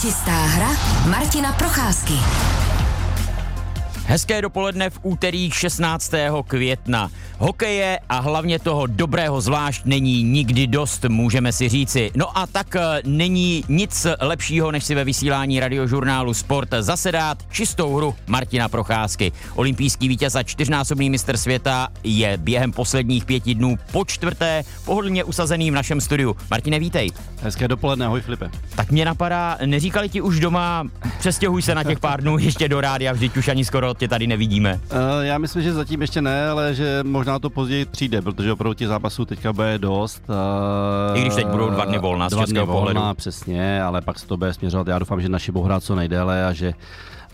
Čistá hra Martina Procházky. Hezké dopoledne v úterý 16. května. Hokeje a hlavně toho dobrého zvlášť není nikdy dost, můžeme si říci. No a tak eh, není nic lepšího, než si ve vysílání radiožurnálu Sport zasedat čistou hru Martina Procházky. Olympijský vítěz a čtyřnásobný mistr světa je během posledních pěti dnů po čtvrté pohodlně usazený v našem studiu. Martine, vítej. Hezké dopoledne, ahoj Filipe. Tak mě napadá, neříkali ti už doma, přestěhuj se na těch pár dnů ještě do rádia, vždyť už ani skoro tě tady nevidíme. Uh, já myslím, že zatím ještě ne, ale že možná to později přijde, protože opravdu těch zápasů teďka bude dost. Uh, I když teď budou dva dny volna z dva českého dny pohledu. Volna, přesně, ale pak se to bude směřovat. Já doufám, že naši budou hrát co nejdéle a že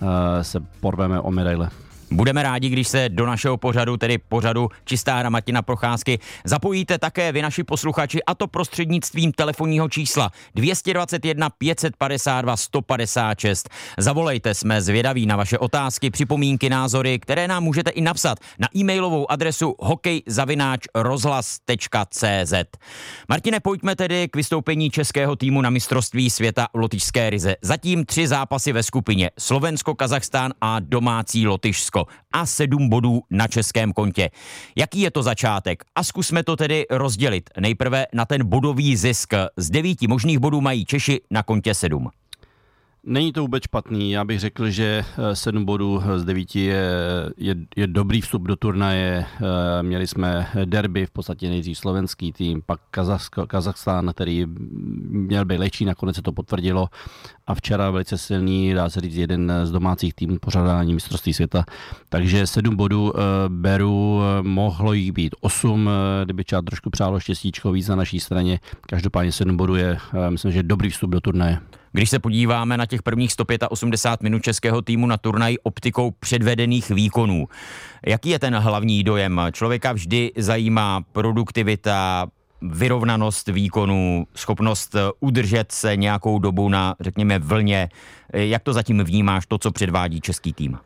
uh, se porveme o medaile. Budeme rádi, když se do našeho pořadu, tedy pořadu Čistá hra Martina Procházky, zapojíte také vy naši posluchači a to prostřednictvím telefonního čísla 221 552 156. Zavolejte, jsme zvědaví na vaše otázky, připomínky, názory, které nám můžete i napsat na e-mailovou adresu hokejzavináčrozhlas.cz. Martine, pojďme tedy k vystoupení českého týmu na mistrovství světa v lotyšské ryze. Zatím tři zápasy ve skupině Slovensko, Kazachstán a domácí Lotyšsko. Německo a sedm bodů na českém kontě. Jaký je to začátek? A zkusme to tedy rozdělit. Nejprve na ten bodový zisk. Z devíti možných bodů mají Češi na kontě sedm. Není to vůbec špatný. Já bych řekl, že 7 eh, bodů z 9 je, je, je dobrý vstup do turnaje. Eh, měli jsme derby, v podstatě nejdřív slovenský tým, pak Kazachsko, Kazachstán, který měl být lehčí, nakonec se to potvrdilo. A včera velice silný, dá se říct, jeden z domácích týmů pořádání mistrovství světa. Takže 7 bodů eh, beru, mohlo jich být 8, kdyby třeba trošku přálo štěstíčko víc na naší straně. Každopádně 7 bodů je, myslím, že dobrý vstup do turnaje. Když se podíváme na těch prvních 185 minut českého týmu na turnaj optikou předvedených výkonů, jaký je ten hlavní dojem? Člověka vždy zajímá produktivita, vyrovnanost výkonu, schopnost udržet se nějakou dobu na, řekněme, vlně. Jak to zatím vnímáš, to, co předvádí český tým?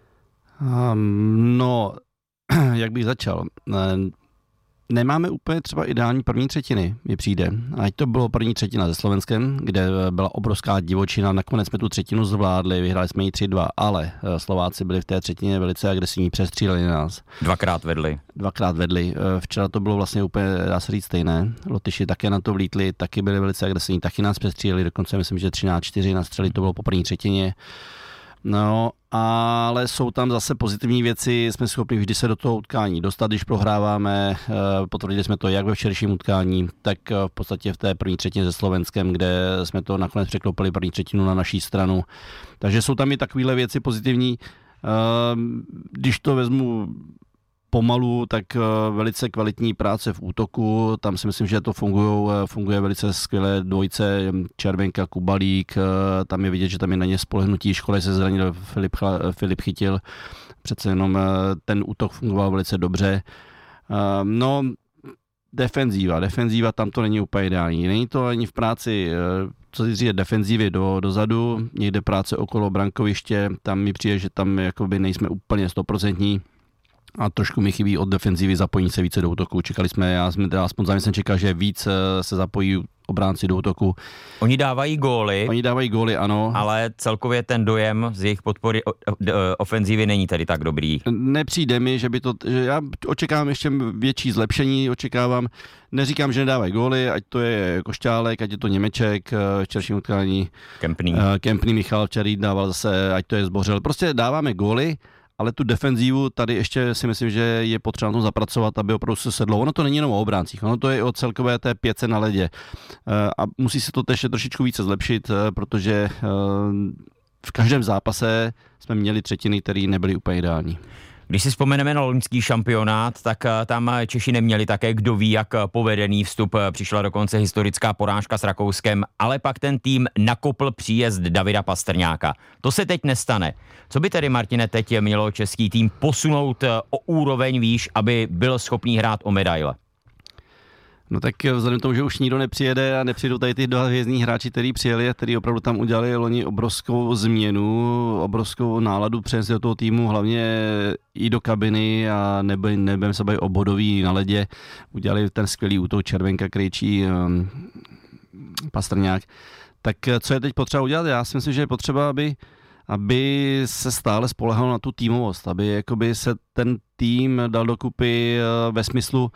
Um, no, jak bych začal? Nemáme úplně třeba ideální první třetiny, mi přijde. Ať to bylo první třetina se Slovenskem, kde byla obrovská divočina, nakonec jsme tu třetinu zvládli, vyhráli jsme ji 3-2, ale eh, Slováci byli v té třetině velice agresivní, přestříleli nás. Dvakrát vedli. Dvakrát vedli. Eh, včera to bylo vlastně úplně, dá se říct, stejné. Lotyši také na to vlítli, taky byli velice agresivní, taky nás přestříleli, dokonce myslím, že 13-4 na střely, to bylo po první třetině. No, ale jsou tam zase pozitivní věci, jsme schopni vždy se do toho utkání dostat, když prohráváme, eh, potvrdili jsme to jak ve včerejším utkání, tak eh, v podstatě v té první třetině se Slovenskem, kde jsme to nakonec překlopili první třetinu na naší stranu. Takže jsou tam i takovéhle věci pozitivní. Eh, když to vezmu pomalu, tak eh, velice kvalitní práce v útoku. Tam si myslím, že to funguje, eh, funguje velice skvěle. Dvojce Červenka, Kubalík, eh, tam je vidět, že tam je na ně spolehnutí. Škole se zranil, Filip, Filip chytil. Přece jenom ten útok fungoval velice dobře. No, defenzíva. Defenzíva tam to není úplně ideální. Není to ani v práci, co si říct, defenzívy do, dozadu, někde práce okolo brankoviště, tam mi přijde, že tam jakoby nejsme úplně stoprocentní a trošku mi chybí od defenzívy zapojení se více do útoku. Čekali jsme, já jsem teda aspoň zájem jsem čekal, že víc eh, se zapojí obránci do útoku. Oni dávají góly. Oni dávají góly, ano. Ale celkově ten dojem z jejich podpory ofenzívy není tady tak dobrý. Nepřijde mi, že by to, že já očekávám ještě větší zlepšení, očekávám, neříkám, že nedávají góly, ať to je Košťálek, ať je to Němeček, eh, včerejším utkání. Kempný. Eh, Kempný Michal včerý dával zase, ať to je Zbořil. Prostě dáváme góly, ale tu defenzívu tady ještě si myslím, že je potřeba na tom zapracovat, aby opravdu se sedlo. Ono to není jenom o obráncích, ono to je o celkové té pěce na ledě. Eh, a musí se to ještě trošičku více zlepšit, eh, protože eh, v každém zápase jsme měli třetiny, které nebyly úplně ideální. Když si vzpomeneme na loňský šampionát, tak eh, tam Češi neměli také kdo ví, jak povedený vstup. Přišla dokonce historická porážka s Rakouskem, ale pak ten tým nakopl příjezd Davida Pastrňáka. To se teď nestane. Co by tedy, Martine, teď mělo český tým posunout eh, o úroveň výš, aby byl schopný hrát o medaile? No tak vzhledem k tomu, že už nikdo nepřijede a nepřijdou tady ty dva hvězdní hráči, kteří přijeli a kteří opravdu tam udělali loni obrovskou změnu, obrovskou náladu přenesli do toho týmu, hlavně i do kabiny a nebe, nebem se o bodový na ledě. Udělali ten skvělý útok Červenka, Krejčí, um, Pastrňák Tak co je teď potřeba udělat? Já si myslím, že je potřeba, aby aby se stále spolehal na tu týmovost, aby jakoby se ten tým dal dokupy ve smyslu,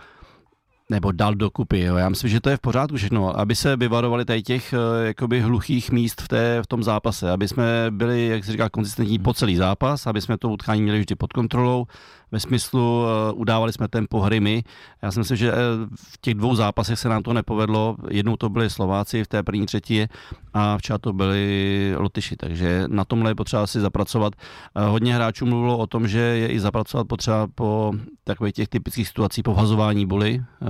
nebo dal dokupy. Jo. Já myslím, že to je v pořádku všechno, aby se vyvarovali tady těch eh, jakoby hluchých míst v, té, v tom zápase, aby jsme byli, jak se říká, konzistentní po celý zápas, aby jsme to utkání měli vždy pod kontrolou, ve smyslu uh, udávali jsme tempo hry my. Já si myslím, že eh, v těch dvou zápasech se nám to nepovedlo. Jednou to byli Slováci v té první třetí a včera to byli Lotyši, takže na tomhle je potřeba si zapracovat. Uh, hodně hráčů mluvilo o tom, že je i zapracovat potřeba po takových těch typických situacích po vhazování buly uh,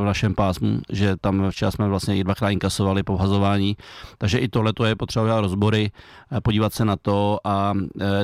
v našem pásmu, že tam včera jsme vlastně i dvakrát inkasovali po vhazování, takže i tohle to je potřeba udělat rozbory, podívat se na to a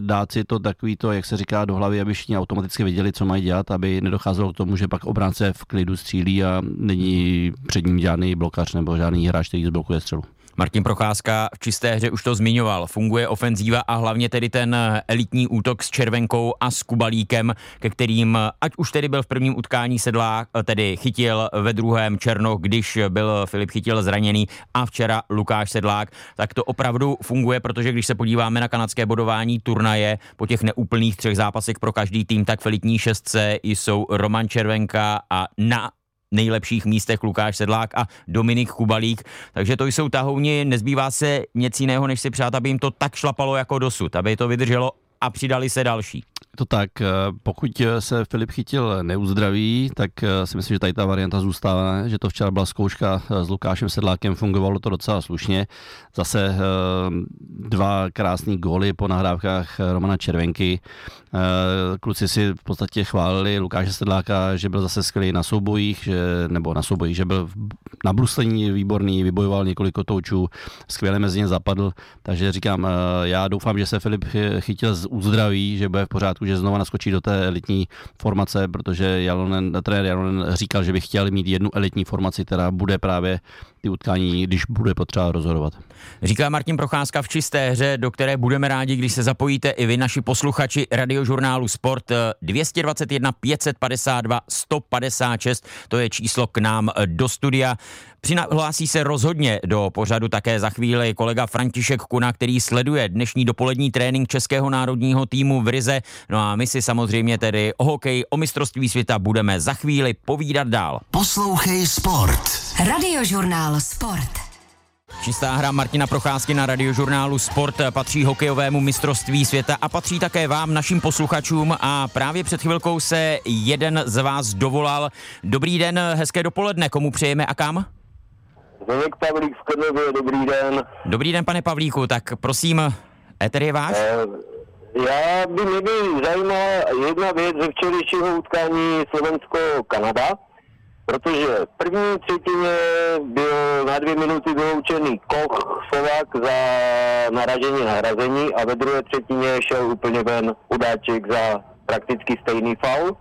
dát si to takový to, jak se říká, do hlavy, aby všichni automaticky automaticky věděli, co mají dělat, aby nedocházelo k tomu, že pak obránce v klidu střílí a není před ním žádný blokař nebo žádný hráč, který zblokuje střelu. Martin Procházka v čisté hře už to zmiňoval. Funguje ofenzíva a hlavně tedy ten elitní útok s Červenkou a s Kubalíkem, ke kterým, ať už tedy byl v prvním utkání sedlá, tedy chytil ve druhém Černoch, když byl Filip chytil zraněný a včera Lukáš Sedlák, tak to opravdu funguje, protože když se podíváme na kanadské bodování turnaje po těch neúplných třech zápasech pro každý tým, tak v elitní šestce jsou Roman Červenka a na nejlepších místech Lukáš Sedlák a Dominik Kubalík. Takže to jsou tahouni, nezbývá se nic jiného, než si přát, aby jim to tak šlapalo jako dosud, aby to vydrželo a přidali se další. To tak, eh, pokud se Filip chytil neuzdraví, tak eh, si myslím, že tady ta varianta zůstává, že to včera byla zkouška eh, s Lukášem Sedlákem, fungovalo to docela slušně. Zase dva krásné góly po nahrávkách Romana Červenky. Kluci si v podstatě chválili Lukáše Sedláka, že byl zase skvělý na soubojích, že, nebo na soubojích, že byl na bruslení výborný, vybojoval několik kotoučů, skvěle mezi ně zapadl, takže říkám, já doufám, že se Filip chytil z uzdraví, že bude v pořádku, že znova naskočí do té elitní formace, protože Jalonen, trenér Jalonen říkal, že by chtěl mít jednu elitní formaci, která bude právě ty utkání, když bude potřeba rozhodovat. Říká Martin Procházka v čisté hře, do které budeme rádi, když se zapojíte i vy, naši posluchači radiožurnálu Sport 221 552 156, to je číslo k nám do studia. Přihlásí se rozhodně do pořadu také za chvíli kolega František Kuna, který sleduje dnešní dopolední trénink Českého národního týmu v Rize. No a my si samozřejmě tedy o hokej, o mistrovství světa budeme za chvíli povídat dál. Poslouchej Sport. Radiožurnál Sport. Čistá hra Martina Procházky na radiožurnálu Sport patří hokejovému mistrovství světa a patří také vám, našim posluchačům a právě před chvilkou se jeden z vás dovolal. Dobrý den, hezké dopoledne, komu přejeme a kam? Zdeněk Pavlík z Krnově, dobrý den. Dobrý den, pane Pavlíku, tak prosím, éter je váš? Eh, já by mě by zajímala jedna věc ze včerejšího utkání Slovensko-Kanada, protože v první třetině byl na dvě minuty vyloučený Koch Slovak za naražení nahrazení a ve druhé třetině šel úplně ven Udáček za prakticky stejný faul.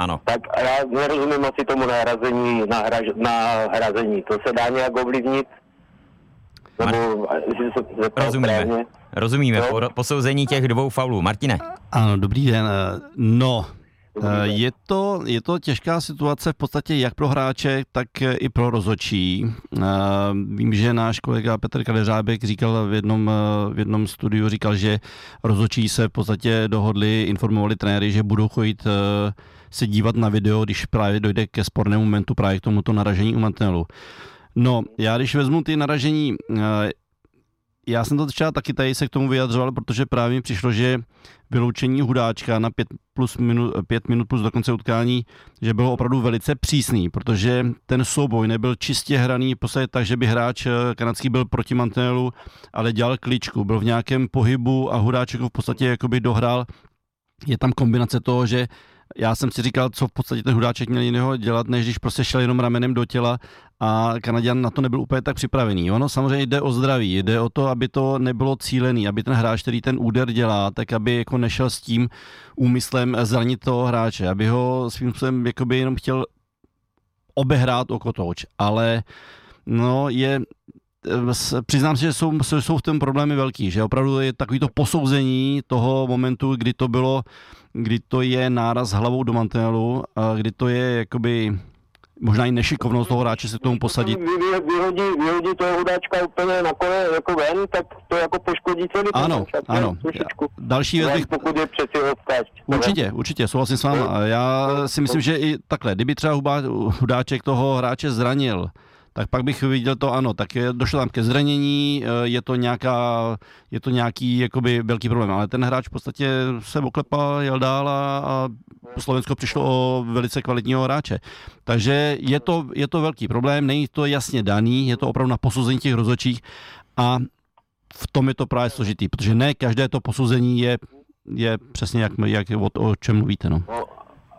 Ano. Tak já nerozumím asi tomu nahrazení, nahraž, nahrazení. To se dá nějak ovlivnit? Nebo, Rozumíme. Správně? Rozumíme. No. Po, posouzení těch dvou faulů. Martine. Ano, dobrý den. No, je to, je to těžká situace v podstatě jak pro hráče, tak i pro rozočí. Vím, že náš kolega Petr Kadeřábek říkal v jednom, v jednom studiu, říkal, že rozočí se v podstatě dohodli, informovali trenéry, že budou chodit se dívat na video, když právě dojde ke spornému momentu právě k tomuto naražení u mantinelu. No, já když vezmu ty naražení, eh, já jsem to třeba taky tady se k tomu vyjadřoval, protože právě mi přišlo, že vyloučení hudáčka na 5, plus minut, 5 minut plus do konce utkání, že bylo opravdu velice přísný, protože ten souboj nebyl čistě hraný v podstatě tak, že by hráč eh, kanadský byl proti mantinelu, ale dělal kličku, byl v nějakém pohybu a hudáček v podstatě jakoby dohrál. Je tam kombinace toho, že já jsem si říkal, co v podstatě ten hudáček měl jiného dělat, než když prostě šel jenom ramenem do těla a Kanaděn na to nebyl úplně tak připravený. Ono samozřejmě jde o zdraví, jde o to, aby to nebylo cílený, aby ten hráč, který ten úder dělá, tak aby jako nešel s tím úmyslem zranit toho hráče, aby ho svým způsobem jakoby jenom chtěl obehrát o kotouč, ale no je přiznám si, že jsou, jsou v tom problémy velký, že opravdu je takový to posouzení toho momentu, kdy to bylo, kdy to je náraz hlavou do mantinelu, kdy to je jakoby možná i nešikovnost toho hráče se k tomu posadit. Vyhodí, vyhodí toho hudáčka úplně nakonec jako ven, tak to jako poškodí celý Ano, ano. Další věc bych... Pokud je přeci Určitě, určitě, souhlasím s vámi. Já si myslím, že i takhle, kdyby třeba hudáček toho hráče zranil, tak pak bych viděl to, ano, tak je, došlo tam ke zranění, eh, je to, nějaká, je to nějaký jakoby velký problém, ale ten hráč v podstatě se oklepal, jel dál a, a Slovensko přišlo o velice kvalitního hráče. Takže je to, je to velký problém, není to jasně daný, je to opravdu na posouzení těch rozhodčích a v tom je to právě složitý, protože ne každé to posouzení je, je přesně jak, jak o, o čem mluvíte. No.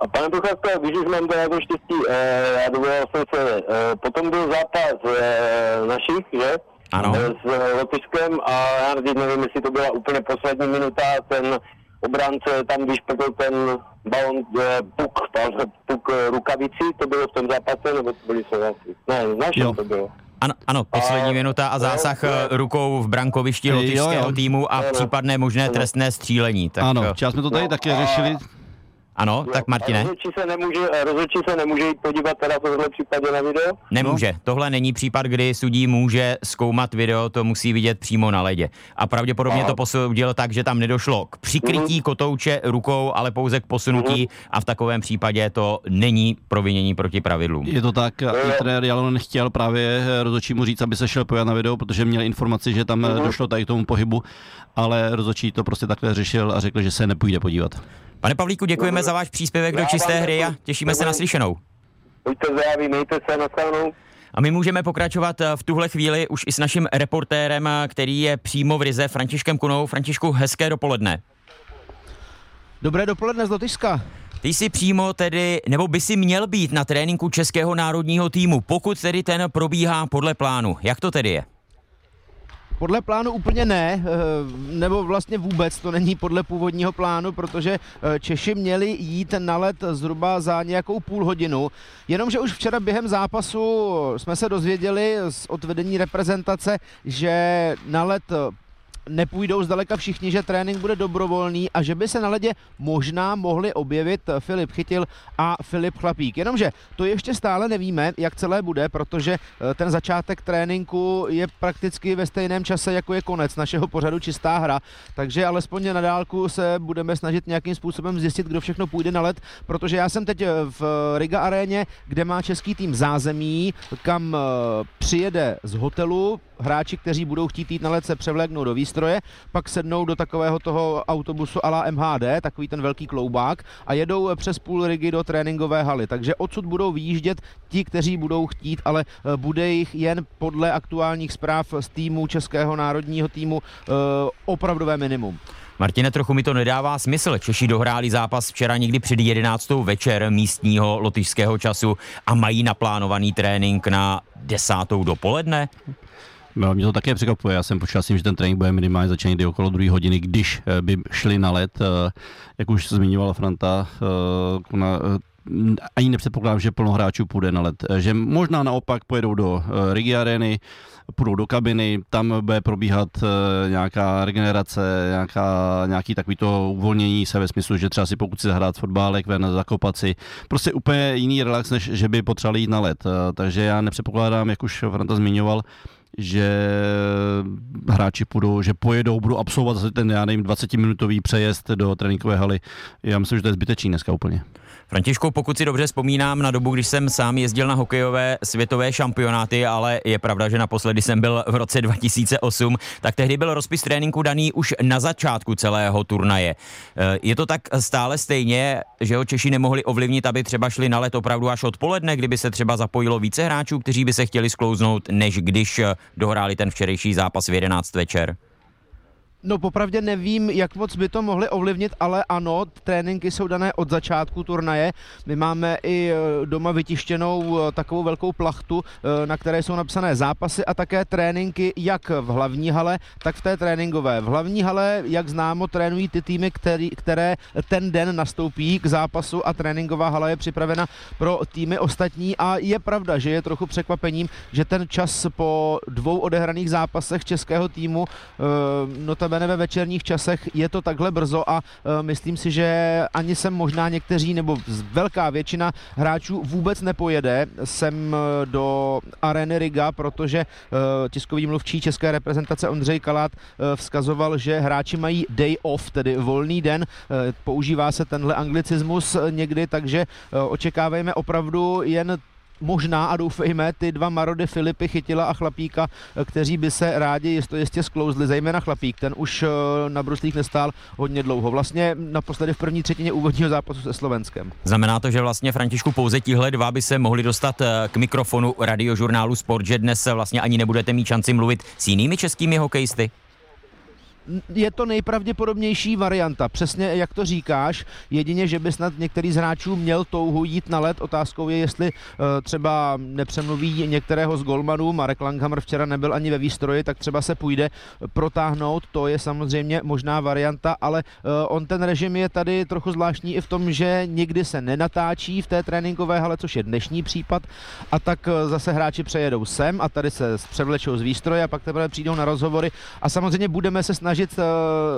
A pane Procházka, když už mám to jako štěstí, eh, já dovolil jsem se, eh, potom byl zápas eh, našich, že? Ano. S Lotyšskem a já nevím, jestli to byla úplně poslední minuta, ten obránce tam vyšprtl ten balon, puk, puk rukavici, to bylo v tom zápase, nebo to byli Slováci? Ne, našem to bylo. Ano, ano, poslední a, minuta a zásah jo. rukou v brankovišti lotyšského týmu a případné možné trestné střílení. Tak, ano, čas jsme to tady no, také řešili. Ano, no, tak Martine. Rozhodčí se, nemůže, rozhodčí se nemůže jít podívat teda v tohle případě na video? Nemůže. No. Tohle není případ, kdy sudí může zkoumat video, to musí vidět přímo na ledě. A pravděpodobně Aha. to posoudil tak, že tam nedošlo k přikrytí mm. kotouče rukou, ale pouze k posunutí mm. a v takovém případě to není provinění proti pravidlům. Je to tak, a trenér Jalon chtěl právě rozhodčímu říct, aby se šel pojat na video, protože měl informaci, že tam mm. došlo tady k tomu pohybu, ale rozhodčí to prostě takhle řešil a řekl, že se nepůjde podívat. Pane Pavlíku, děkujeme za váš příspěvek do čisté hry a těšíme se na slyšenou. Buďte zdraví, mějte se, na A my můžeme pokračovat eh, v tuhle chvíli už i s naším reportérem, eh, který je přímo v Rize, Františkem Kunou. Františku, hezké dopoledne. Dobré dopoledne z Lotyšska. Ty jsi přímo tedy, nebo by si měl být na tréninku českého národního týmu, pokud tedy ten probíhá podle plánu. Jak to tedy je? Podle plánu úplně ne, eh, nebo vlastně vůbec to není podle původního plánu, protože eh, Češi měli jít na let zhruba za nějakou půl hodinu. Jenomže už včera během zápasu jsme se dozvěděli z odvedení reprezentace, že na let nepůjdou zdaleka všichni, že trénink bude dobrovolný a že by se na ledě možná mohli objevit Filip Chytil a Filip Chlapík. Jenomže to ještě stále nevíme, jak celé bude, protože eh, ten začátek tréninku je prakticky ve stejném čase, jako je konec našeho pořadu Čistá hra, takže alespoň na dálku se budeme snažit nějakým způsobem zjistit, kdo všechno půjde na led, protože já jsem teď v Riga aréně, kde má český tým zázemí, kam eh, přijede z hotelu hráči, kteří budou chtít jít na led, se převléknou do výstroje, pak sednou do takového toho autobusu ala MHD, takový ten velký kloubák a jedou přes půl rigy do tréninkové haly. Takže odsud budou výjíždět ti, kteří budou chtít, ale eh, bude jich jen podle aktuálních zpráv z týmu Českého národního týmu eh, opravdové minimum. Martine, trochu mi to nedává smysl. Češi dohráli zápas včera někdy před 11. večer místního lotyšského času a mají naplánovaný trénink na desátou dopoledne. No, mě to také překvapuje. Já jsem počítal že ten trénink bude minimálně začít někdy okolo druhé hodiny, když eh, by šli na let, eh, jak už zmiňovala Franta, eh, na, ani nepředpokládám, že plno hráčů půjde na let. Že možná naopak pojedou do Rigi Areny, půjdou do kabiny, tam bude probíhat nějaká regenerace, nějaká, nějaký takovýto uvolnění se ve smyslu, že třeba si pokud si zahrát fotbálek, ven zakopat si, prostě úplně jiný relax, než že by potřebovali jít na let. Takže já nepředpokládám, jak už Franta zmiňoval, že hráči půjdou, že pojedou, budou absolvovat zase ten, já nevím, 20-minutový přejezd do tréninkové haly. Já myslím, že to je zbytečný dneska úplně. Františku, pokud si dobře vzpomínám na dobu, když jsem sám jezdil na hokejové světové šampionáty, ale je pravda, že naposledy jsem byl v roce 2008, tak tehdy byl rozpis tréninku daný už na začátku celého turnaje. Eh, je to tak stále stejně, že ho Češi nemohli ovlivnit, aby třeba šli na let opravdu až odpoledne, kdyby se třeba zapojilo více hráčů, kteří by se chtěli sklouznout, než když eh, dohráli ten včerejší zápas v 11 večer? No popravdě nevím, jak moc by to mohli ovlivnit, ale ano, tréninky jsou dané od začátku turnaje. My máme i e, doma vytištěnou e, takovou velkou plachtu, e, na které jsou napsané zápasy a také tréninky jak v hlavní hale, tak v té tréninkové. V hlavní hale, jak známo, trénují ty týmy, který, které ten den nastoupí k zápasu a tréninková hala je připravena pro týmy ostatní a je pravda, že je trochu překvapením, že ten čas po dvou odehraných zápasech českého týmu, no tam notabene ve večerních časech je to takhle brzo a uh, myslím si, že ani sem možná někteří nebo velká většina hráčů vůbec nepojede sem do areny Riga, protože uh, tiskový mluvčí české reprezentace Ondřej Kalát vzkazoval, že hráči mají day off, tedy volný den. Používá se tenhle anglicismus někdy, takže očekávejme opravdu jen možná a doufejme ty dva Marody Filipy chytila a chlapíka, kteří by se rádi jisto jistě sklouzli, zejména chlapík, ten už eh, na bruslích nestál hodně dlouho. Vlastně naposledy v první třetině úvodního zápasu se Slovenskem. Znamená to, že vlastně Františku pouze tihle dva by se mohli dostat eh, k mikrofonu radiožurnálu Sport, že dnes vlastně ani nebudete mít šanci mluvit s jinými českými hokejisty? Je to nejpravděpodobnější varianta, přesně jak to říkáš, jedině, že by snad některý z hráčů měl touhu jít na let. Otázkou je, jestli uh, třeba nepřemluví některého z golmanů, Marek Langhammer včera nebyl ani ve výstroji, tak třeba se půjde protáhnout, to je samozřejmě možná varianta, ale uh, on ten režim je tady trochu zvláštní i v tom, že nikdy se nenatáčí v té tréninkové hale, což je dnešní případ, a tak uh, zase hráči přejedou sem a tady se převlečou z výstroje a pak teprve přijdou na rozhovory. A samozřejmě budeme se snažit snažit uh,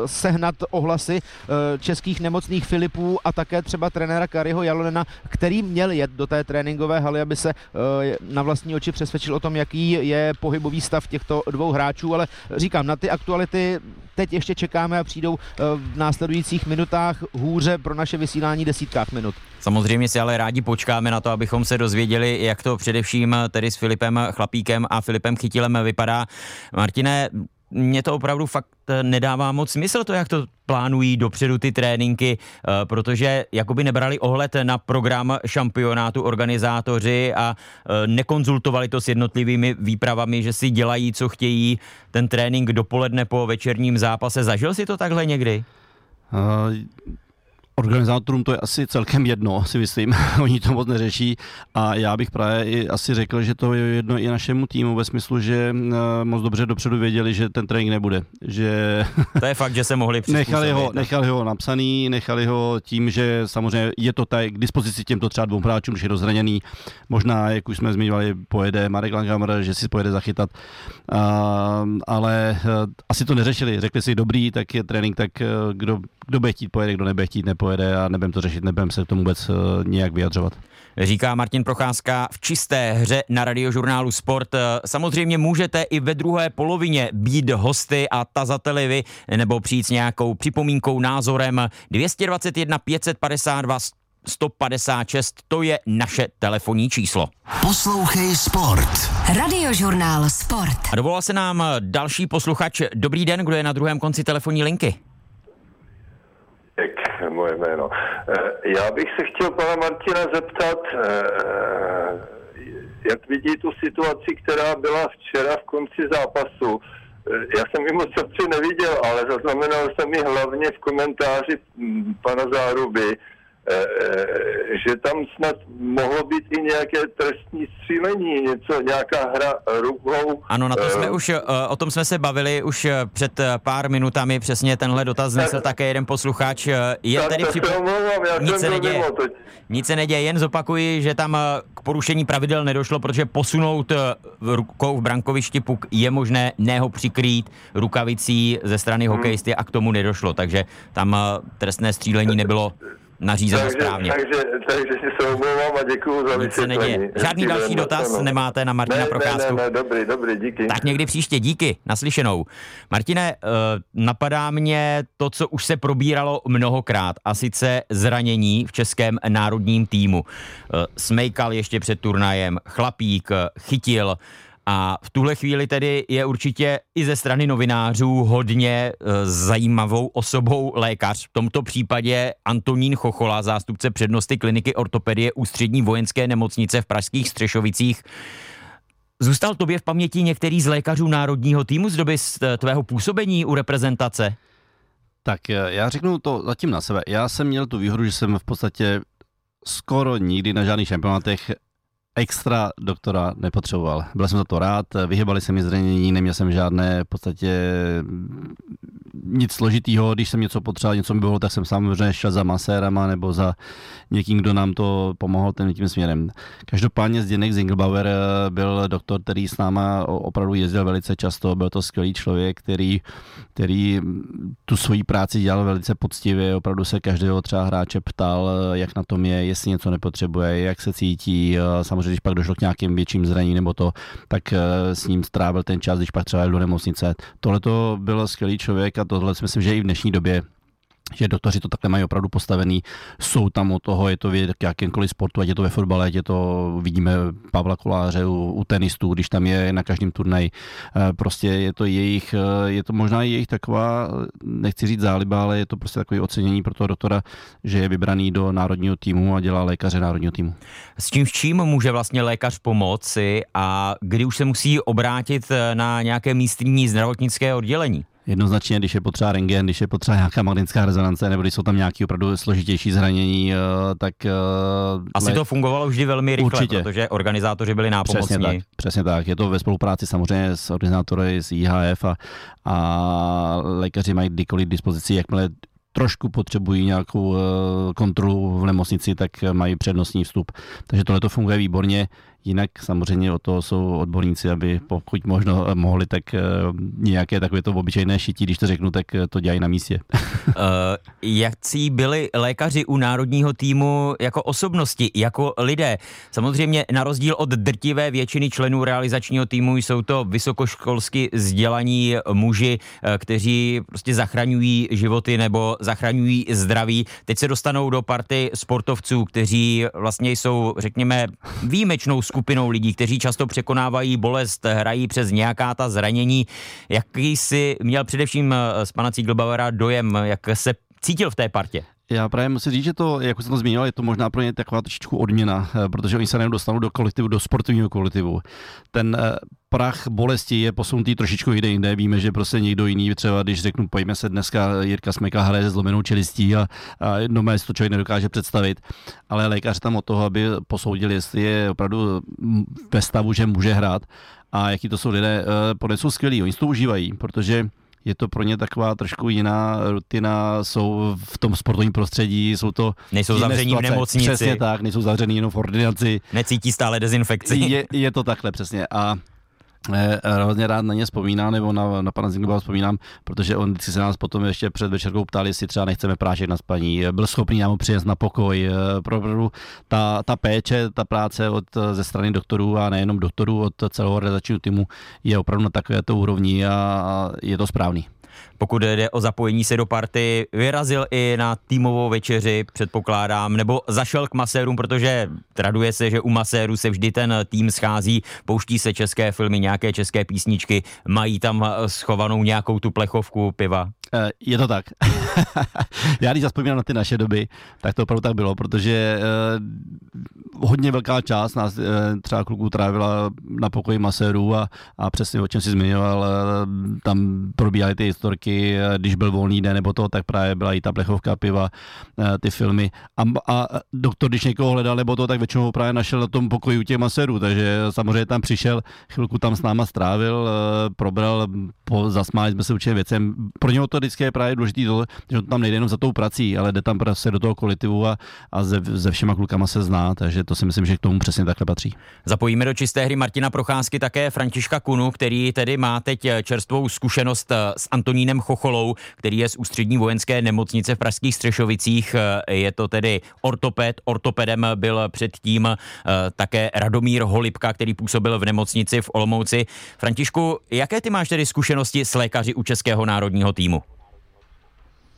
sehnat ohlasy uh, českých nemocných Filipů a také třeba trenéra Kariho Jalonena, který měl jet do té tréninkové haly, aby se uh, na vlastní oči přesvědčil o tom, jaký je pohybový stav těchto dvou hráčů, ale říkám, na ty aktuality teď ještě čekáme a přijdou v následujících minutách hůře pro naše vysílání desítkách minut. Samozřejmě si ale rádi počkáme na to, abychom se dozvěděli, jak to především tedy s Filipem Chlapíkem a Filipem Chytilem vypadá. Martine, mně to opravdu fakt eh, nedává moc smysl to, jak to plánují dopředu ty tréninky, eh, protože jakoby nebrali ohled na program šampionátu organizátoři a eh, nekonzultovali to s jednotlivými výpravami, že si dělají, co chtějí, ten trénink dopoledne po večerním zápase. Zažil si to takhle někdy? Organizátorům to je asi celkem jedno, si myslím. Oni to moc neřeší a já bych právě i asi řekl, že to je jedno i našemu týmu ve smyslu, že eh, moc dobře dopředu věděli, že ten trénink nebude. Že to je fakt, že se mohli nechali ho, nechali ho napsaný, nechali ho tím, že samozřejmě je to tady k dispozici těmto třeba dvou hráčům, že je rozhraněný. Možná, jak už jsme zmiňovali, pojede Marek Langhammer, že si pojede zachytat. Uh, ale uh, asi to neřešili. Řekli si, dobrý, tak je trénink, tak uh, kdo, kdo bude chtít pojede, kdo nebude chtít nepojede a nebudem to řešit, nebudem se k tomu vůbec uh, nějak vyjadřovat. Říká Martin Procházka v čisté hře na radiožurnálu Sport. Samozřejmě můžete i ve druhé polovině být hosty a tazateli vy, nebo přijít s nějakou připomínkou, názorem 221 552 156, to je naše telefonní číslo. Poslouchej Sport. Radiožurnál Sport. A dovolal se nám další posluchač. Dobrý den, kdo je na druhém konci telefonní linky? Moje jméno. Eh, já bych se chtěl pana Martina zeptat, eh, jak vidí tu situaci, která byla včera v konci zápasu. Eh, já jsem ji moc neviděl, ale zaznamenal jsem ji hlavně v komentáři hm, pana Záruby, Eh, eh, že tam snad mohlo být i nějaké trestní střílení, něco, nějaká hra rukou. Ano, na to jsme uh, už, o tom jsme se bavili už před pár minutami, přesně tenhle dotaz znesl také jeden posluchač. Je tak tedy přip... nic se neděje. Nic se neděje, jen zopakuji, že tam k porušení pravidel nedošlo, protože posunout rukou v brankovišti puk je možné, ne ho přikrýt rukavicí ze strany hmm. hokejisty a k tomu nedošlo, takže tam trestné střílení nebylo nařízeno takže, správně. Takže, takže si se omlouvám a děkuji za Nic se neděje. Žádný další dotaz no. nemáte na Martina ne, Procházku? Ne, ne, ne, dobrý, dobrý, díky. Tak někdy příště, díky, naslyšenou. Martine, uh, napadá mě to, co už se probíralo mnohokrát, a sice zranění v českém národním týmu. Uh, Smejkal ještě před turnajem, Chlapík chytil, a v tuhle chvíli tedy je určitě i ze strany novinářů hodně e, zajímavou osobou lékař. V tomto případě Antonín Chochola, zástupce přednosti kliniky ortopedie Ústřední vojenské nemocnice v Pražských Střešovicích. Zůstal tobě v paměti některý z lékařů národního týmu z doby e, tvého působení u reprezentace? Tak e, já řeknu to zatím na sebe. Já jsem měl tu výhodu, že jsem v podstatě skoro nikdy na žádných šampionátech extra doktora nepotřeboval. Byl jsem za to rád, vyhybali se mi zranění, neměl jsem žádné v podstatě nic složitýho, když jsem něco potřeboval, něco mi bylo, tak jsem samozřejmě šel za masérama nebo za někým, kdo nám to pomohl ten, tím směrem. Každopádně Zdeněk Zinglbauer eh, byl doktor, který s náma opravdu jezdil velice často, byl to skvělý člověk, který, který tu svoji práci dělal velice poctivě, opravdu se každého třeba hráče ptal, eh, jak na tom je, jestli něco nepotřebuje, jak se cítí, eh, samozřejmě když pak došlo k nějakým větším zraněním nebo to, tak s ním strávil ten čas, když pak třeba jel do nemocnice. Tohle to byl skvělý člověk a tohle si myslím, že i v dnešní době že doktoři to takhle mají opravdu postavený, jsou tam u toho, je to v jakémkoliv sportu, ať je to ve fotbale, ať je to, vidíme Pavla Koláře u, u tenistů, když tam je na každém turnaji, eh, prostě je to jejich, eh, je to možná jejich taková, nechci říct záliba, ale je to prostě takový ocenění pro toho doktora, že je vybraný do národního týmu a dělá lékaře národního týmu. S čím, s čím může vlastně lékař pomoci a kdy už se musí obrátit eh, na nějaké místní zdravotnické oddělení? Jednoznačně, když je potřeba rengen, když je potřeba nějaká magnetická rezonance, nebo když jsou tam nějaké opravdu složitější zranění, eh, tak... Eh, Asi le... to fungovalo vždy velmi rychle, Určitě. protože organizátoři byli nápomocní. Přesně tak, přesně tak. Je to ve spolupráci samozřejmě s organizátory z IHF a, a lékaři mají kdykoliv dispozici, jakmile trošku potřebují nějakou eh, kontrolu v nemocnici, tak mají přednostní vstup. Takže tohle to funguje výborně. Jinak samozřejmě o to jsou odborníci, aby pokud možno mohli, tak eh, nějaké takové to obyčejné šití, když to řeknu, tak eh, to dělají na místě. uh, jakcí byli lékaři u národního týmu jako osobnosti, jako lidé? Samozřejmě na rozdíl od drtivé většiny členů realizačního týmu jsou to vysokoškolsky vzdělaní muži, kteří prostě zachraňují životy nebo zachraňují zdraví. Teď se dostanou do party sportovců, kteří vlastně jsou, řekněme, výjimečnou skupinou lidí, kteří často překonávají bolest, hrají přes nějaká ta zranění. Jaký si měl především z pana Cíglbauera dojem, jak se cítil v té partě? Já právě musím říct, že to, jak jsem to zmínil, je to možná pro ně taková trošičku odměna, eh, protože oni se nejen dostanou do kolektivu, do sportovního kolektivu. Ten eh, prach bolesti je posunutý trošičku jde jinde. Víme, že prostě někdo jiný, třeba když řeknu, pojďme se dneska, Jirka Smeka hraje se zlomenou čelistí a, a no, si to člověk nedokáže představit, ale lékař tam od toho, aby posoudil, jestli je opravdu ve stavu, že může hrát a jaký to jsou lidé, eh, podle jsou skvělí, oni to užívají, protože je to pro ně taková trošku jiná rutina, jsou v tom sportovním prostředí, jsou to Nejsou zavření v nemocnici. Přesně tak, nejsou zavření jenom v ordinaci. Necítí stále dezinfekci. Je, je to takhle přesně a hrozně rád na ně vzpomínám, nebo na, na pana Zinglba vzpomínám, protože on si se nás potom ještě před večerkou ptali, jestli třeba nechceme prášek na spaní. Byl schopný nám přijezd na pokoj. Eh, pro ta, ta péče, ta práce od, ze strany doktorů a nejenom doktorů, od celého realizačního týmu je opravdu na takovéto úrovni a je to správný pokud jde o zapojení se do party, vyrazil i na týmovou večeři, předpokládám, nebo zašel k masérům, protože traduje se, že u masérů se vždy ten tým schází, pouští se české filmy, nějaké české písničky, mají tam schovanou nějakou tu plechovku piva. Eh, je to tak. Já když zaspomínám na ty naše doby, tak to opravdu tak bylo, protože uh, hodně velká část nás uh, třeba kluků trávila na pokoji masérů a, a přesně o čem si zmiňoval, tam probíhaly ty historky, když byl volný den nebo to, tak právě byla i ta plechovka piva, ty filmy. A, a doktor, když někoho hledal nebo to, tak většinou právě našel na tom pokoji u těch masérů, takže samozřejmě tam přišel, chvilku tam s náma strávil, probral, po, zasmáli jsme se určitě věcem. Pro něho to vždycky je právě důležitý to, že tam nejde jenom za tou prací, ale jde tam prostě do toho kolektivu a, a ze, ze všema klukama se zná, takže to si myslím, že k tomu přesně takhle patří. Zapojíme do čisté hry Martina Procházky také Františka Kunu, který tedy má teď čerstvou zkušenost eh, s Antonínem Chocholou, který je z ústřední vojenské nemocnice v Pražských Střešovicích. Eh, je to tedy ortoped, ortopedem byl předtím eh, také Radomír Holipka, který působil v nemocnici v Olomouci. Františku, jaké ty máš tedy zkušenosti s lékaři u Českého národního týmu?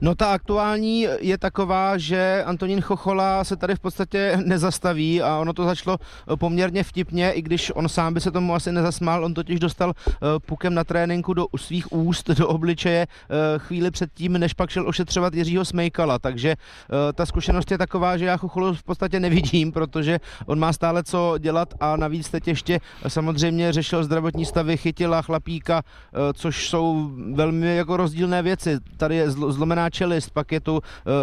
No ta aktuální je taková, že Antonín Chochola se tady v podstatě nezastaví a ono to začalo eh, poměrně vtipně, i když on sám by se tomu asi nezasmál, on totiž dostal eh, pukem na tréninku do svých úst, do obličeje eh, chvíli předtím, než pak šel ošetřovat Jiřího Smejkala, takže ta zkušenost je taková, že já Chocholu v podstatě nevidím, protože on má stále co dělat a navíc teď ještě samozřejmě řešil zdravotní stavy, chytila chlapíka, což jsou velmi jako rozdílné věci. Tady je zlomená znamená čelist, pak je tu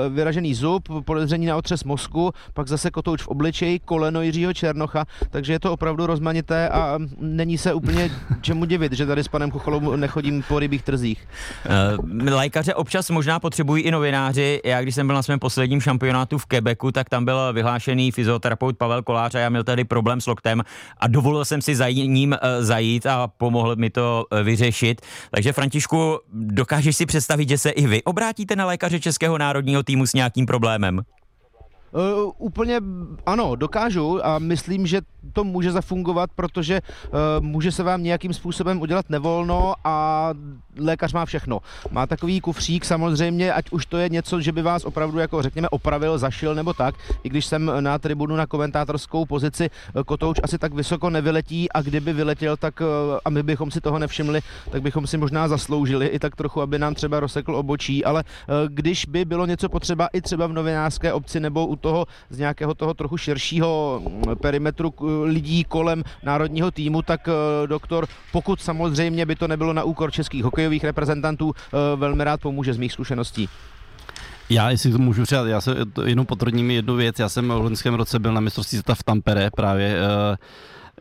vyražený zub, podezření na otřes mozku, pak zase kotouč v obličeji, koleno Jiřího Černocha, takže je to opravdu rozmanité a není se úplně čemu divit, že tady s panem Kucholou nechodím po rybích trzích. Lékaře občas možná potřebují i novináři. Já když jsem byl na svém posledním šampionátu v Quebecu, tak tam byl vyhlášený fyzioterapeut Pavel Kolář a já měl tady problém s loktem a dovolil jsem si za ním eh, zajít a pomohl mi to eh, vyřešit. Takže Františku, dokážeš si představit, že se i vy obrátíte na lékaře Českého národního týmu s nějakým problémem? Uh, úplně ano, dokážu a myslím, že to může zafungovat, protože uh, může se vám nějakým způsobem udělat nevolno a lékař má všechno. Má takový kufřík samozřejmě, ať už to je něco, že by vás opravdu jako řekněme opravil, zašil nebo tak, i když jsem na tribunu na komentátorskou pozici, uh, kotouč asi tak vysoko nevyletí a kdyby vyletěl, tak uh, a my bychom si toho nevšimli, tak bychom si možná zasloužili i tak trochu, aby nám třeba rozsekl obočí, ale uh, když by bylo něco potřeba i třeba v novinářské obci nebo u toho z nějakého toho trochu širšího mm, perimetru lidí kolem národního týmu, tak eh, doktor, pokud samozřejmě by to nebylo na úkor českých hokejových reprezentantů, eh, velmi rád pomůže z mých zkušeností. Já, jestli to můžu přijat, já se jenom potvrdím jednu věc. Já jsem v loňském roce byl na mistrovství světa v Tampere právě eh,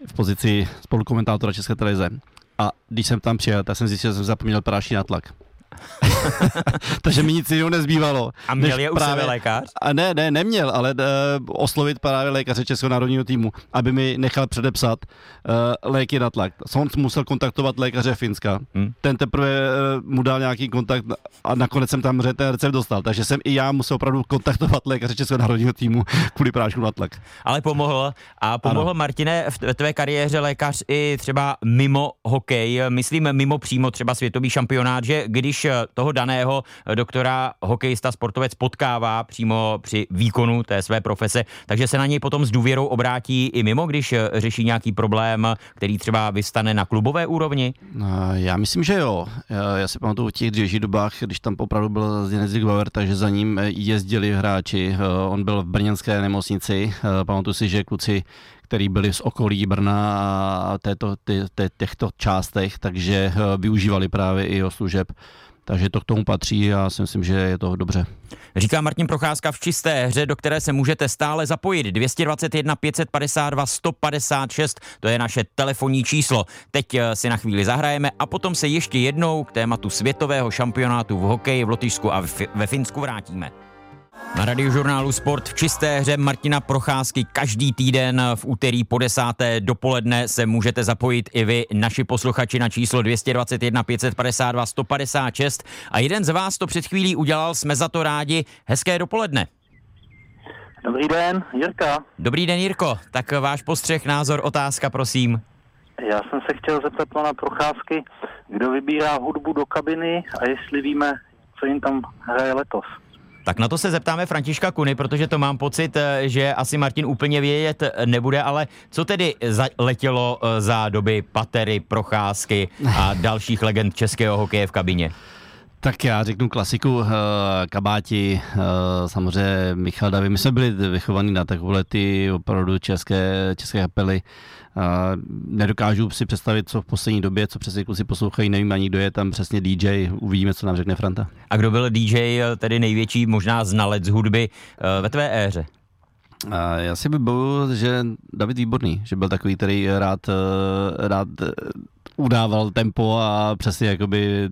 v pozici spolukomentátora České televize. A když jsem tam přijel, tak jsem zjistil, že jsem zapomněl práší tlak. Takže mi nic jiného nezbývalo. A měl je u právě, sebe lékař? A ne, ne, neměl, ale uh, oslovit právě lékaře Českého národního týmu, aby mi nechal předepsat uh, léky na tlak. On musel kontaktovat lékaře Finska. Hmm. Ten teprve uh, mu dal nějaký kontakt a nakonec jsem tam ten recept dostal. Takže jsem i já musel opravdu kontaktovat lékaře Českého národního týmu kvůli prášku na tlak. Ale pomohl. A pomohl, ano. Martine, v tvé kariéře lékař i třeba mimo hokej, myslím mimo přímo třeba světový šampionát, že když toho daného doktora hokejista, sportovec potkává přímo při výkonu té své profese, takže se na něj potom s důvěrou obrátí i mimo, když řeší nějaký problém, který třeba vystane na klubové úrovni? No, já myslím, že jo. Já, já si pamatuju v těch dřívějších dobách, když tam opravdu byl Zdeněk Bauer, takže za ním jezdili hráči. On byl v brněnské nemocnici. Pamatuju si, že kluci který byli z okolí Brna a této, tě, těchto částech, takže využívali právě i jeho služeb. Takže to k tomu patří a já si myslím, že je to dobře. Říká Martin Procházka v čisté hře, do které se můžete stále zapojit. 221 552 156, to je naše telefonní číslo. Teď eh, si na chvíli zahrajeme a potom se ještě jednou k tématu světového šampionátu v hokeji v Lotyšsku a ve Finsku vrátíme. Na radiožurnálu Sport v čisté hře Martina Procházky každý týden v úterý po desáté dopoledne se můžete zapojit i vy, naši posluchači na číslo 221 552 156 a jeden z vás to před chvílí udělal, jsme za to rádi. Hezké dopoledne. Dobrý den, Jirka. Dobrý den, Jirko. Tak váš postřeh, názor, otázka, prosím. Já jsem se chtěl zeptat pana Procházky, kdo vybírá hudbu do kabiny a jestli víme, co jim tam hraje letos. Tak na to se zeptáme Františka Kuny, protože to mám pocit, eh, že asi Martin úplně vědět nebude, ale co tedy letělo eh, za doby Patery, Procházky a dalších legend českého hokeje v kabině? Tak já řeknu klasiku, uh, kabáti, uh, samozřejmě Michal Davy. My jsme byli vychovaní na takové ty opravdu české, české kapely. Uh, nedokážu si představit, co v poslední době, co přesně kluci poslouchají, nevím ani kdo je tam přesně DJ, uvidíme, co nám řekne Franta. A kdo byl DJ, tedy největší možná znalec hudby uh, ve tvé éře? A já si vybavuju, že David Výborný, že byl takový, který rád, rád udával tempo a přesně jakoby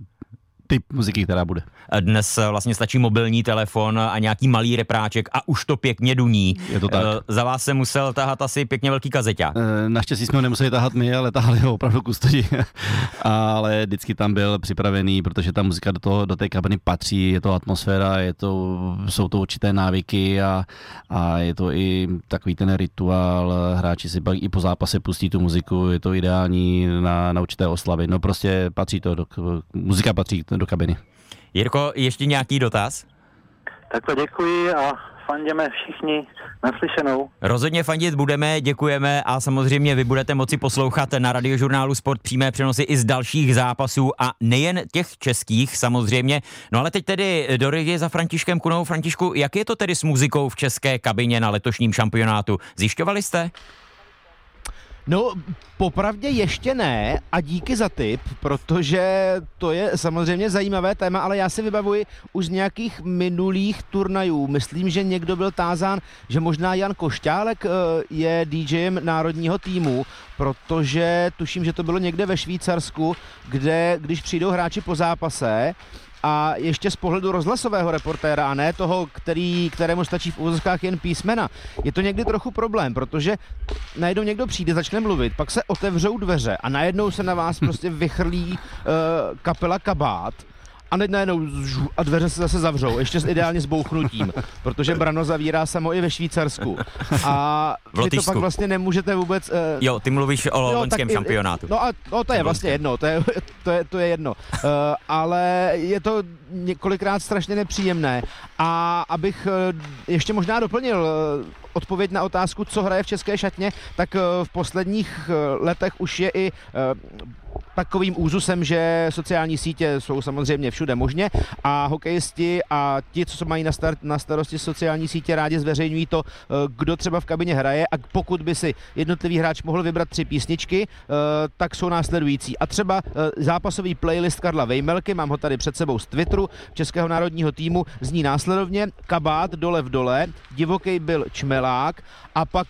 typ muziky, která bude. Dnes eh, vlastně stačí mobilní telefon a nějaký malý repráček a už to pěkně duní. Je to tak. Eh, za vás se musel tahat asi pěkně velký kazeťák. Eh, naštěstí jsme ho nemuseli tahat my, ale tahali ho opravdu kustodi. ale vždycky tam byl připravený, protože ta muzika do, toho, do té kabiny patří, je to atmosféra, je to, jsou to určité návyky a, a je to i takový ten rituál. Hráči si pak i po zápase pustí tu muziku, je to ideální na, na určité oslavy. No prostě patří to, do, muzika patří do kabiny. Jirko, ještě nějaký dotaz? Takhle děkuji a fandíme všichni naslyšenou. Rozhodně fandit budeme, děkujeme a samozřejmě vy budete moci poslouchat na radiožurnálu Sport přímé přenosy i z dalších zápasů a nejen těch českých samozřejmě. No ale teď tedy do regie za Františkem Kunou. Františku, jak je to tedy s muzikou v české kabině na letošním šampionátu? Zjišťovali jste? No, popravdě ještě ne a díky za tip, protože to je samozřejmě zajímavé téma, ale já si vybavuji už z nějakých minulých turnajů. Myslím, že někdo byl tázán, že možná Jan Košťálek eh, je DJem národního týmu, protože tuším, že to bylo někde ve Švýcarsku, kde když přijdou hráči po zápase, a ještě z pohledu rozhlasového reportéra a ne toho, který, kterému stačí v úzkách jen písmena, je to někdy trochu problém, protože najednou někdo přijde, začne mluvit, pak se otevřou dveře a najednou se na vás prostě vychrlí uh, kapela kabát a teď najednou a dveře se zase zavřou, ještě s ideálně s bouchnutím, protože Brano zavírá samo i ve Švýcarsku. A vy to pak vlastně nemůžete vůbec... Uh, jo, ty mluvíš o loňském šampionátu. No a no, to je vlastně jedno, to je, to je, to je jedno. Uh, ale je to několikrát strašně nepříjemné. A abych uh, ještě možná doplnil uh, odpověď na otázku, co hraje v české šatně, tak v posledních letech už je i takovým úzusem, že sociální sítě jsou samozřejmě všude možně a hokejisti a ti, co mají na, start, na starosti sociální sítě, rádi zveřejňují to, eh, kdo třeba v kabině hraje a pokud by si jednotlivý hráč mohl vybrat tři písničky, eh, tak jsou následující. A třeba eh, zápasový playlist Karla Vejmelky, mám ho tady před sebou z Twitteru Českého národního týmu, zní následovně Kabát dole v dole, divoký byl Čmelák a pak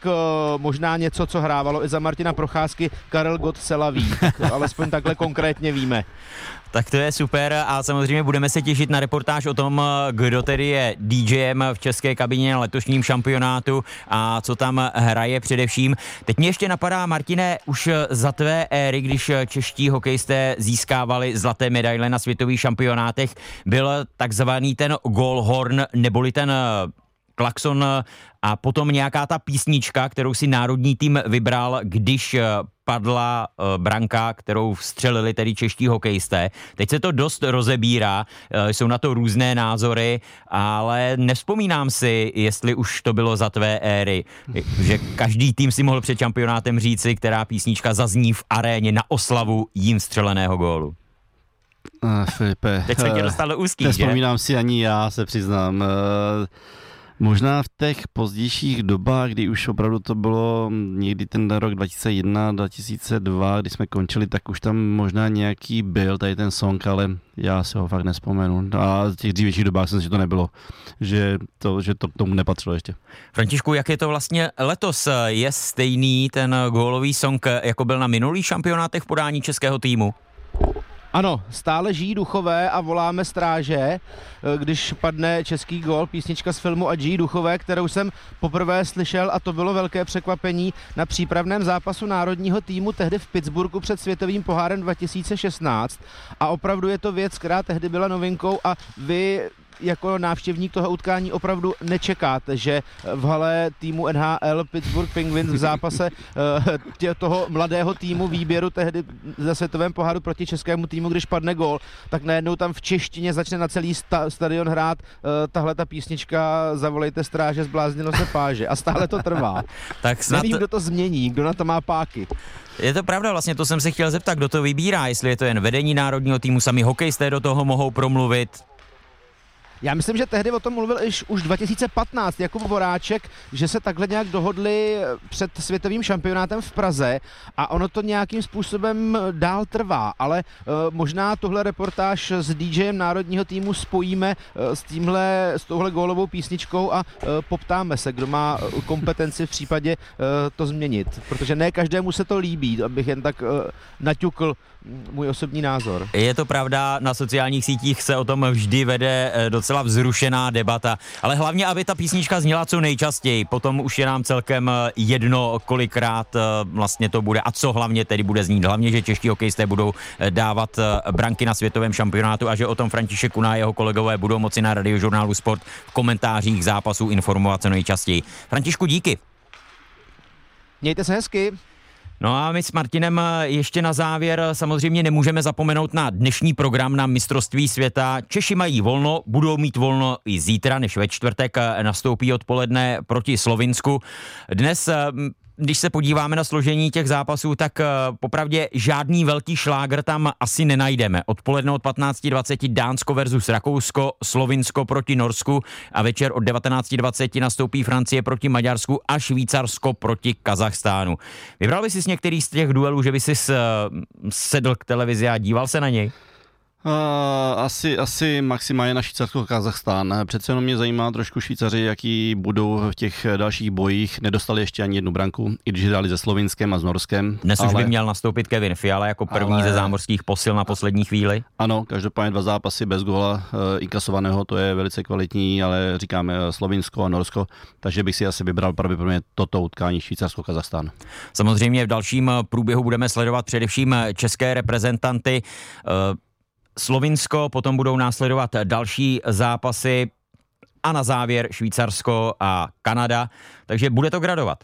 možná něco, co hrávalo i za Martina Procházky Karel Gott Selaví. Alespoň takhle konkrétně víme. Tak to je super a samozřejmě budeme se těšit na reportáž o tom, kdo tedy je DJem v české kabině na letošním šampionátu a co tam hraje především. Teď mě ještě napadá, Martine, už za tvé éry, když čeští hokejisté získávali zlaté medaile na světových šampionátech, byl takzvaný ten goalhorn neboli ten klakson a potom nějaká ta písnička, kterou si národní tým vybral, když padla uh, branka, kterou vstřelili tedy čeští hokejisté. Teď se to dost rozebírá, uh, jsou na to různé názory, ale nevzpomínám si, jestli už to bylo za tvé éry, že každý tým si mohl před šampionátem říci, která písnička zazní v aréně na oslavu jím střeleného gólu. Uh, Filipe, Teď se tě dostal do úzký, že? si ani já, se přiznám. Možná v těch pozdějších dobách, kdy už opravdu to bylo někdy ten rok 2001, 2002, kdy jsme končili, tak už tam možná nějaký byl tady ten song, ale já si ho fakt nespomenu. A v těch dřívějších dobách jsem si to nebylo, že to, že to k tomu nepatřilo ještě. Františku, jak je to vlastně letos? Je stejný ten gólový song, jako byl na minulých šampionátech v podání českého týmu? Ano, stále žijí duchové a voláme stráže, eh, když padne český gol, písnička z filmu a žijí duchové, kterou jsem poprvé slyšel a to bylo velké překvapení. Na přípravném zápasu národního týmu tehdy v Pittsburghu před světovým pohárem 2016 a opravdu je to věc, která tehdy byla novinkou a vy jako návštěvník toho utkání opravdu nečekáte, že v hale týmu NHL Pittsburgh Penguins v zápase eh, tě, toho mladého týmu výběru tehdy za světovém poháru proti českému týmu, když padne gol, tak najednou tam v češtině začne na celý sta- stadion hrát uh, tahle ta písnička Zavolejte stráže, zbláznilo se páže a stále to trvá. tak snad... Nevím, kdo to změní, kdo na to má páky. Je to pravda, vlastně to jsem se chtěl zeptat, kdo to vybírá, jestli je to jen vedení národního týmu, sami hokejisté do toho mohou promluvit, já myslím, že tehdy o tom mluvil iž už 2015 Jakub Voráček, že se takhle nějak dohodli před světovým šampionátem v Praze a ono to nějakým způsobem dál trvá, ale uh, možná tuhle reportáž s DJem národního týmu spojíme s tímhle, s touhle gólovou písničkou a poptáme se, kdo má kompetenci v případě to změnit, protože ne každému se to líbí, abych jen tak naťukl můj osobní názor. Je to pravda, na sociálních sítích se o tom vždy vede eh, docela vzrušená debata, ale hlavně, aby ta písnička zněla co nejčastěji, potom už je nám celkem eh, jedno, kolikrát eh, vlastně to bude a co hlavně tedy bude znít. Hlavně, že čeští hokejisté budou dávat branky na světovém šampionátu a že o tom František Kuna a jeho kolegové budou moci na radiožurnálu Sport v komentářích zápasů informovat co nejčastěji. Františku, díky. Mějte se hezky. No a my s Martinem eh, ještě na závěr samozřejmě nemůžeme zapomenout na dnešní program na mistrovství světa. Češi mají volno, budou mít volno i zítra, než ve čtvrtek eh, nastoupí odpoledne proti Slovinsku. Dnes eh, když se podíváme na složení těch zápasů, tak uh, popravdě žádný velký šlágr tam asi nenajdeme. Odpoledne od 15.20 Dánsko versus Rakousko, Slovinsko proti Norsku a večer od 19.20 nastoupí Francie proti Maďarsku a Švýcarsko proti Kazachstánu. Vybral by si z některých z těch duelů, že by si uh, sedl k televizi a díval se na něj? Uh, asi, asi maximálně na Švýcarsko Kazachstán. Přece jenom mě zajímá trošku Švýcaři, jaký budou v těch dalších bojích. Nedostali ještě ani jednu branku, i když hráli se Slovinskem a s Norskem. Dnes ale... už by měl nastoupit Kevin Fiala jako první ale... ze zámořských posil na poslední chvíli. Ano, každopádně dva zápasy bez gola uh, inkasovaného, to je velice kvalitní, ale říkáme Slovinsko a Norsko, takže bych si asi vybral pravděpodobně toto utkání Švýcarsko-Kazachstán. Samozřejmě v dalším průběhu budeme sledovat především české reprezentanty. Uh, Slovinsko, potom budou následovat další zápasy a na závěr Švýcarsko a Kanada, takže bude to gradovat.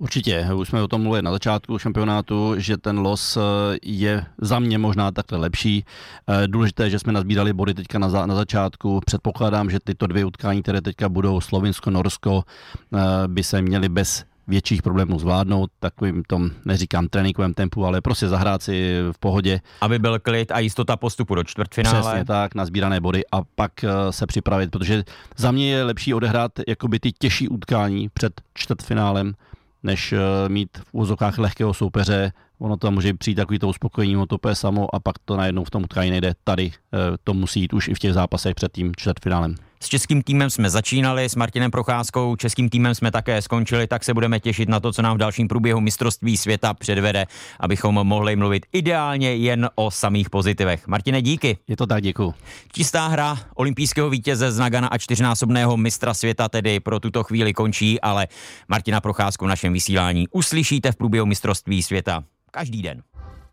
Určitě, už jsme o tom mluvili na začátku šampionátu, že ten los eh, je za mě možná takhle lepší. Eh, důležité, že jsme nazbírali body teďka na, za, na začátku. Předpokládám, že tyto dvě utkání, které teďka budou Slovinsko-Norsko, eh, by se měly bez větších problémů zvládnout, takovým tom, neříkám tréninkovém tempu, ale prostě zahrát si v pohodě. Aby byl klid a jistota postupu do čtvrtfinále. Přesně tak, na sbírané body a pak eh, se připravit, protože za mě je lepší odehrát jakoby ty těžší utkání před čtvrtfinálem, než eh, mít v úzokách lehkého soupeře. Ono to může přijít takový to uspokojení, ono to půjde samo a pak to najednou v tom utkání nejde. Tady eh, to musí jít už i v těch zápasech před tím čtvrtfinálem. S českým týmem jsme začínali, s Martinem Procházkou, českým týmem jsme také skončili, tak se budeme těšit na to, co nám v dalším průběhu mistrovství světa předvede, abychom mohli mluvit ideálně jen o samých pozitivech. Martine, díky. Je to tak, děkuji. Čistá hra olympijského vítěze z Nagana a čtyřnásobného mistra světa tedy pro tuto chvíli končí, ale Martina Procházku v našem vysílání uslyšíte v průběhu mistrovství světa každý den.